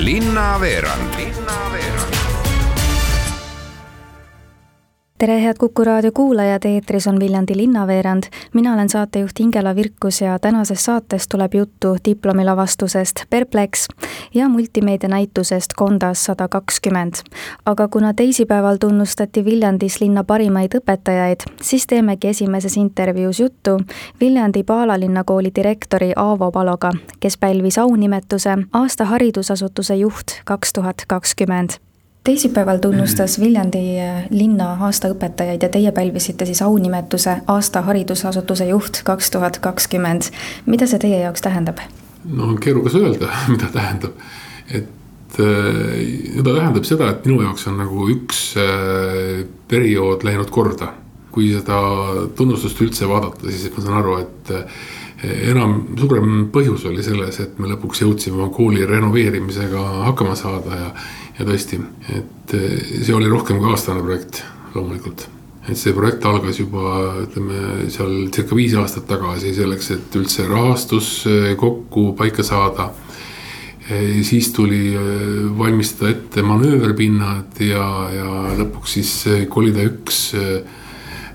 linnaveerand tere, head Kuku raadio kuulajad, eetris on Viljandi linnaveerand. mina olen saatejuht Ingela Virkus ja tänases saates tuleb juttu diplomilavastusest Perplex ja multimeedianäitusest Kondas sada kakskümmend. aga kuna teisipäeval tunnustati Viljandis linna parimaid õpetajaid, siis teemegi esimeses intervjuus juttu Viljandi Paala linnakooli direktori Aavo Paloga, kes pälvis aunimetuse aasta haridusasutuse juht kaks tuhat kakskümmend teisipäeval tunnustas Viljandi äh, linna aastaõpetajaid ja teie pälvisite siis aunimetuse aasta haridusasutuse juht kaks tuhat kakskümmend. mida see teie jaoks tähendab? no on keerukas öelda, mida tähendab, et ta tähendab seda, et minu jaoks on nagu üks äh, periood läinud korda. kui seda tunnustust üldse vaadata, siis ma saan aru, et enam, suurem põhjus oli selles, et me lõpuks jõudsime oma kooli renoveerimisega hakkama saada ja ja tõesti, et eh, see oli rohkem kui aastane projekt loomulikult. et see projekt algas juba ütleme seal circa viis aastat tagasi selleks, et üldse rahastus eh, kokku paika saada. Eh, siis tuli valmistada ette manööverpinnad ja, ja lõpuks siis kolida üks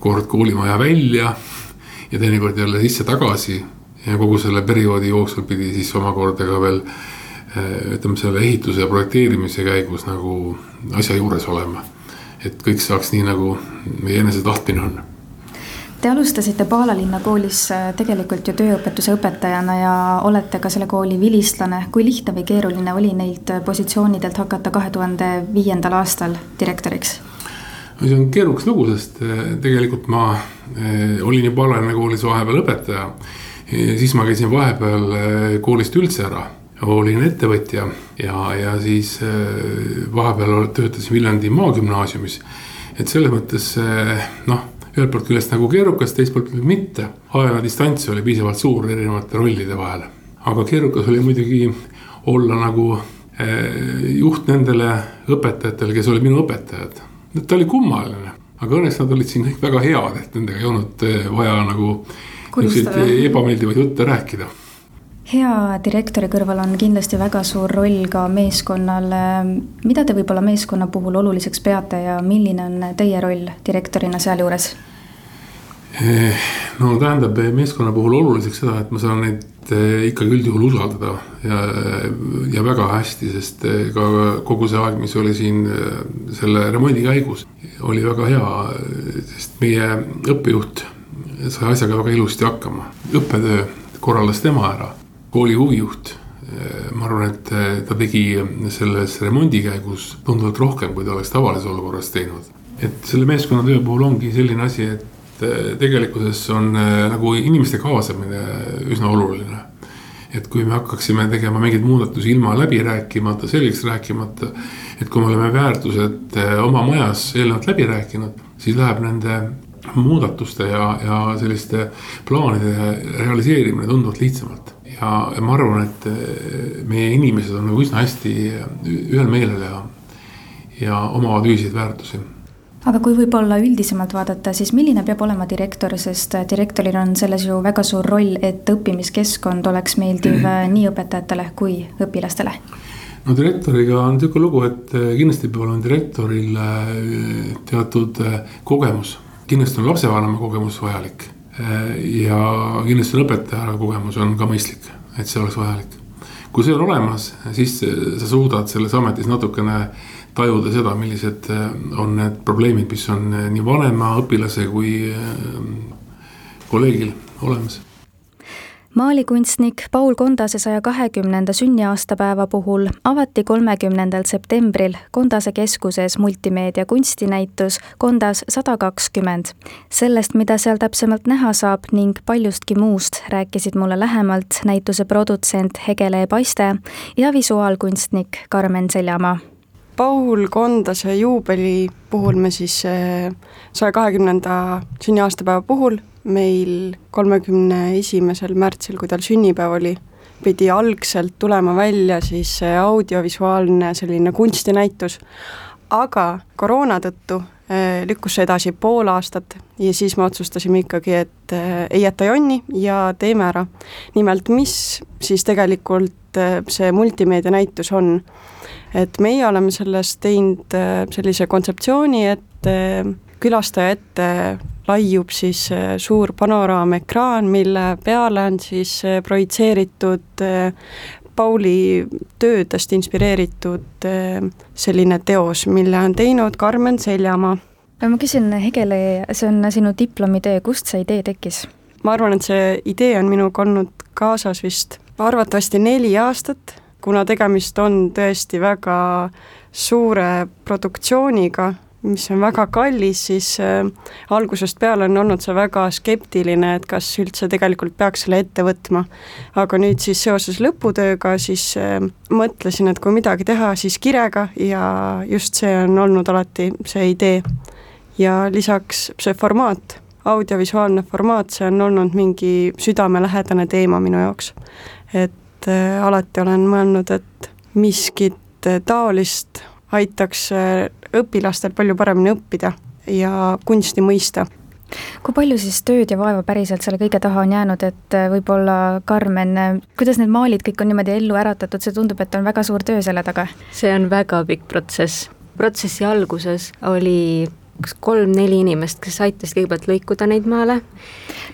kord koolimaja välja ja teinekord jälle sisse-tagasi ja kogu selle perioodi jooksul pidi siis omakorda ka veel ütleme selle ehituse ja projekteerimise käigus nagu asja juures olema. et kõik saaks nii, nagu meie enese tahtmine on. Te alustasite Paala linna koolis äh, tegelikult ju tööõpetuse õpetajana ja olete ka selle kooli vilistlane. kui lihtne või keeruline oli neilt positsioonidelt hakata kahe tuhande viiendal aastal direktoriks? see on keerukas lugu, sest äh, tegelikult ma olin ju Paala linna koolis vahepeal õpetaja. siis ma käisin vahepeal koolist üldse ära olin ettevõtja ja, ja siis äh, vahepeal töötasin Viljandi Maagümnaasiumis. et selles mõttes noh, ühelt poolt küljest nagu keerukas, teiselt poolt mitte. ajaline distants oli piisavalt suur erinevate rollide vahel. aga keerukas oli muidugi olla nagu äh, juht nendele õpetajatele, kes olid minu õpetajad. ta oli kummaline, aga õnneks nad olid siin kõik väga head, et nendega ei olnud äh, vaja nagu. ebameeldivaid jutte rääkida hea direktori kõrval on kindlasti väga suur roll ka meeskonnal. mida te võib-olla meeskonna puhul oluliseks peate ja milline on teie roll direktorina sealjuures? Eh, no tähendab meeskonna puhul oluliseks seda, et ma saan neid eh, ikkagi üldjuhul usaldada ja, ja väga hästi, sest eh, ka kogu see aeg, mis oli siin selle remondi käigus, oli väga hea, sest meie õppejuht sai asjaga väga ilusti hakkama. õppetöö korraldas tema ära kooli huvijuht. ma arvan, et ta tegi selles remondi käigus tunduvalt rohkem, kui ta oleks tavalises olukorras teinud. et selle meeskonnatöö puhul ongi selline asi, et tegelikkuses on nagu inimeste kaasamine üsna oluline et kui me hakkaksime tegema mingeid muudatusi ilma läbi rääkimata, selgeks rääkimata. et kui me oleme väärtused oma majas eelnevalt läbi rääkinud, siis läheb nende muudatuste ja, ja selliste plaanide realiseerimine tunduvalt lihtsamalt ja, ja ma arvan, et eh, meie inimesed on nagu üsna hästi ühel meelel ja, ja omavad ühiseid väärtusi aga kui võib-olla üldisemalt vaadata, siis milline peab olema direktor, sest direktoril on selles ju väga suur roll, et õppimiskeskkond oleks meeldiv mm. nii õpetajatele kui õpilastele? no direktoriga on niisugune lugu, et eh, kindlasti peab olema direktoril teatud kogemus, kindlasti on lapsevanema kogemus vajalik ja kindlasti on õpetaja kogemus on ka mõistlik, et see oleks vajalik. kui see on olemas, siis sa suudad selles ametis natukene tajuda seda, millised on need probleemid, mis on nii vanema õpilase kui kolleegil olemas maalikunstnik Paul Kondase saja kahekümnenda sünniaastapäeva puhul avati kolmekümnendal septembril Kondase keskuses multimeedia kunstinäitus Kondas sada kakskümmend. sellest, mida seal täpsemalt näha saab ning paljustki muust, rääkisid mulle lähemalt näituse produtsent Hegele Paiste ja visuaalkunstnik Karmen Seljamaa Paul Kondase juubeli puhul me siis eh, saja kahekümnenda sünniaastapäeva puhul meil kolmekümne esimesel märtsil, kui tal sünnipäev oli, pidi algselt tulema välja siis audiovisuaalne selline kunstinäitus, aga koroona tõttu lükkus see edasi pool aastat ja siis me otsustasime ikkagi, et ei jäta jonni ja teeme ära. nimelt, mis siis tegelikult see multimeedianäitus on? et meie oleme sellest teinud sellise kontseptsiooni, et külastaja ette laiub siis suur panoraamaekraan, mille peale on siis projitseeritud Pauli töödest inspireeritud selline teos, mille on teinud Karmen Seljamaa. ma küsin, Hegele, see on sinu diplomitöö, kust see idee tekkis? ma arvan, et see idee on minuga olnud kaasas vist arvatavasti neli aastat, kuna tegemist on tõesti väga suure produktsiooniga mis on väga kallis, siis äh, algusest peale on olnud see väga skeptiline, et kas üldse tegelikult peaks selle ette võtma. aga nüüd siis seoses lõputööga siis äh, mõtlesin, et kui midagi teha, siis kirega ja just see on olnud alati see idee. ja lisaks see formaat, audiovisuaalne formaat, see on olnud mingi südamelähedane teema minu jaoks. et äh, alati olen mõelnud, et miskit äh, taolist aitaks äh, õpilastel palju paremini õppida ja kunsti mõista kui palju siis tööd ja vaeva päriselt selle kõige taha on jäänud, et äh, võib-olla Karmen, äh, kuidas need maalid kõik on niimoodi ellu äratatud, see tundub, et on väga suur töö selle taga? see on väga pikk protsess. protsessi alguses oli kas kolm-neli inimest, kes aitasid kõigepealt lõikuda neid maale.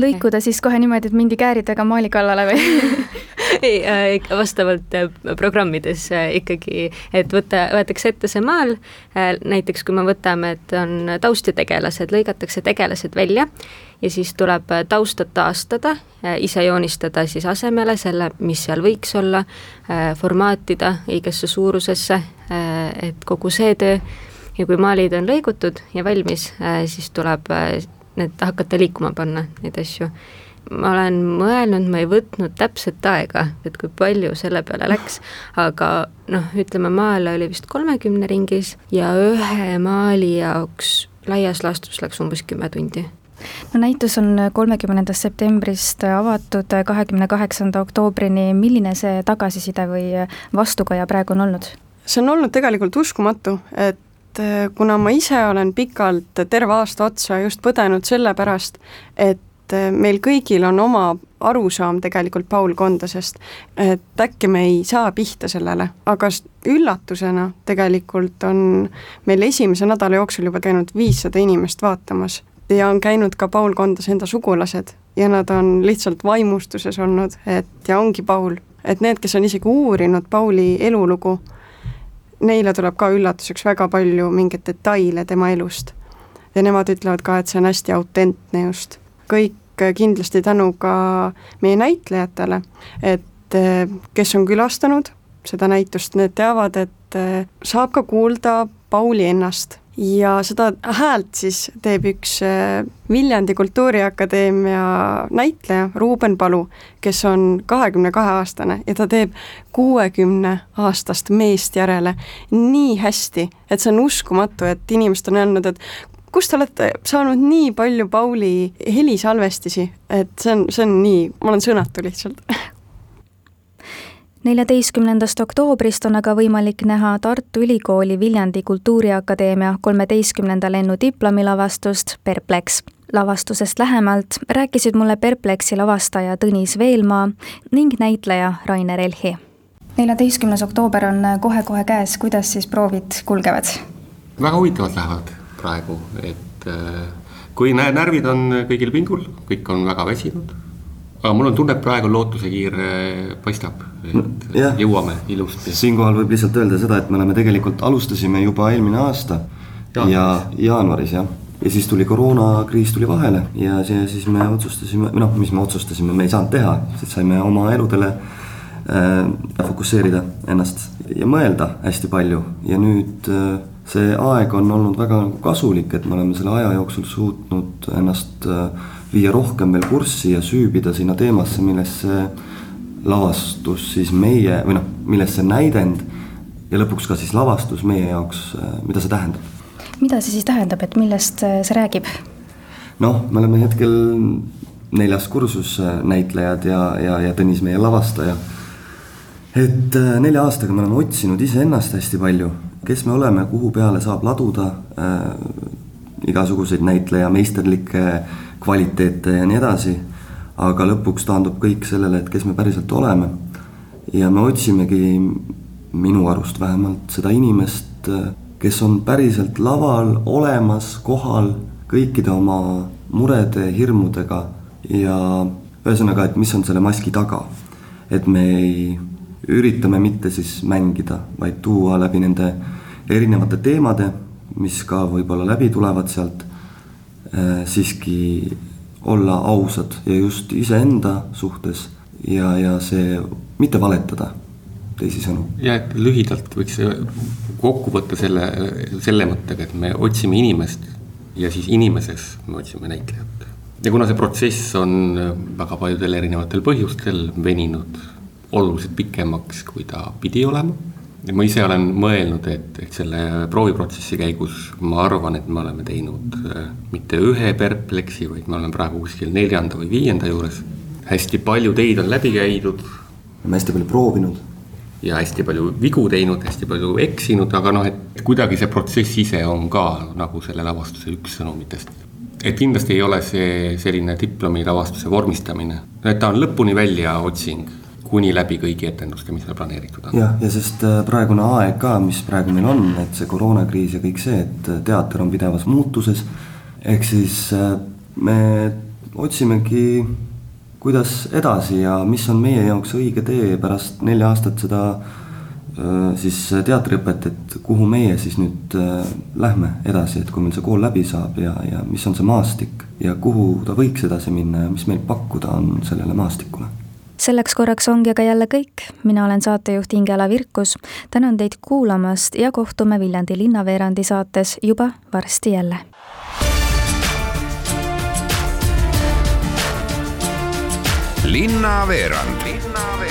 lõikuda siis kohe niimoodi, et mindi kääridega maali kallale või ei, äh, vastavalt äh, programmides äh, ikkagi, et võtta, võetakse ette see maal, näiteks kui me võtame, et on taust ja tegelased, lõigatakse tegelased välja ja siis tuleb taustat taastada, ise joonistada siis asemele selle, mis seal võiks olla, formaatida õigesse suurusesse, et kogu see töö. Ja kui maalid on lõigutud ja valmis, siis tuleb need hakata liikuma panna, neid asju ma olen mõelnud, ma ei võtnud täpset aega, et kui palju selle peale läks, aga noh, ütleme maale oli vist kolmekümne ringis ja ühe maali jaoks laias laastus läks umbes kümme tundi no näitus on kolmekümnendast septembrist avatud kahekümne kaheksanda oktoobrini, milline see tagasiside või vastukaja praegu on olnud? see on olnud tegelikult uskumatu, et kuna ma ise olen pikalt, terve aasta otsa just põdenud selle pärast, et et eh, meil kõigil on oma arusaam tegelikult Paul Kondasest, et äkki me ei saa pihta sellele, aga üllatusena tegelikult on meil esimese nädala jooksul juba käinud viissada inimest vaatamas ja on käinud ka Paul Kondase enda sugulased ja nad on lihtsalt vaimustuses olnud, et ja ongi Paul, et need, kes on isegi uurinud Pauli elulugu, neile tuleb ka üllatuseks väga palju mingeid detaile tema elust. ja nemad ütlevad ka, et see on hästi autentne just kõik kindlasti tänu ka meie näitlejatele, et eh, kes on külastanud seda näitust, need teavad, et eh, saab ka kuulda Pauli ennast. Ja seda häält siis teeb üks eh, Viljandi Kultuuriakadeemia näitleja, Ruuben Palu, kes on kahekümne kahe aastane ja ta teeb kuuekümne aastast meest järele nii hästi, et see on uskumatu, et inimesed on öelnud, et kust te olete saanud nii palju Pauli helisalvestisi, et see on, see on nii, ma olen sõnatu lihtsalt neljateistkümnendast oktoobrist on aga võimalik näha Tartu Ülikooli Viljandi Kultuuriakadeemia kolmeteistkümnenda lennu diplomilavastust Perplex. lavastusest lähemalt rääkisid mulle Perplexi lavastaja Tõnis Veelmaa ning näitleja Rainer Elhi. neljateistkümnes oktoober on kohe-kohe käes, kuidas siis proovid kulgevad? väga huvitavalt lähevad praegu, et äh, kui närvid on kõigil pingul, kõik on väga väsinud. aga mul on tunne, et praegu lootusekiir paistab, et ja. jõuame ilusti. siinkohal võib lihtsalt öelda seda, et me oleme tegelikult, alustasime juba eelmine aasta jaanuaris. ja jaanuaris jah ja siis tuli koroonakriis tuli vahele ja see, siis me otsustasime, või noh, mis me otsustasime, me ei saanud teha, sest saime oma eludele äh, fokusseerida ennast ja mõelda hästi palju ja nüüd äh, see aeg on olnud väga nagu kasulik, et me oleme selle aja jooksul suutnud ennast äh, viia rohkem veel kurssi ja süübida sinna teemasse, millest see lavastus siis meie või noh, millest see näidend ja lõpuks ka siis lavastus meie jaoks, äh, mida see tähendab. mida see siis tähendab, et millest äh, see räägib? noh, me oleme hetkel neljas kursus näitlejad ja, ja, ja Tõnis meie lavastaja. et nelja aastaga me oleme otsinud iseennast hästi palju kes me oleme, kuhu peale saab laduda, äh, igasuguseid näitleja meisterlikke kvaliteete ja nii edasi. aga lõpuks taandub kõik sellele, et kes me päriselt oleme. ja me otsimegi minu arust vähemalt seda inimest, kes on päriselt laval olemas, kohal kõikide oma murede, hirmudega ja ühesõnaga, et mis on selle maski taga. et me ei, üritame mitte siis mängida, vaid tuua läbi nende erinevate teemade, mis ka võib-olla läbi tulevad sealt äh,, siiski olla ausad ja just iseenda suhtes ja, ja see, mitte valetada teisisõnu. ja et lühidalt võiks kokku võtta selle, selle mõttega, et me otsime inimest ja siis inimeses me otsime näitlejat. ja kuna see protsess on väga paljudel erinevatel põhjustel veninud oluliselt pikemaks, kui ta pidi olema. ja ma ise olen mõelnud, et, et selle prooviprotsessi käigus ma arvan, et me oleme teinud äh, mitte ühe perpleksi, vaid me oleme praegu kuskil neljanda või viienda juures. hästi palju teid on läbi käidud. oleme hästi palju proovinud ja hästi palju vigu teinud, hästi palju eksinud, aga noh, et kuidagi see protsess ise on ka nagu selle lavastuse üks sõnumitest. et kindlasti ei ole see selline diplomi lavastuse vormistamine, et ta on lõpuni väljaotsing kuni läbi kõigi etenduste, mis meil planeeritud on. jah, ja sest äh, praegune aeg ka, mis praegu meil on, et see koroonakriis ja kõik see, et äh, teater on pidevas muutuses. ehk siis äh, me otsimegi kuidas edasi ja mis on meie jaoks õige tee pärast nelja aastat seda siis teatriõpet, et kuhu meie siis nüüd lähme edasi, et kui meil see kool läbi saab ja, ja mis on see maastik ja kuhu ta võiks edasi minna ja mis meil pakkuda on sellele maastikule selleks korraks ongi aga jälle kõik, mina olen saatejuht Ingela Virkus, tänan teid kuulamast ja kohtume Viljandi linnaveerandi saates juba varsti jälle. Linnaveerand. linnaveerand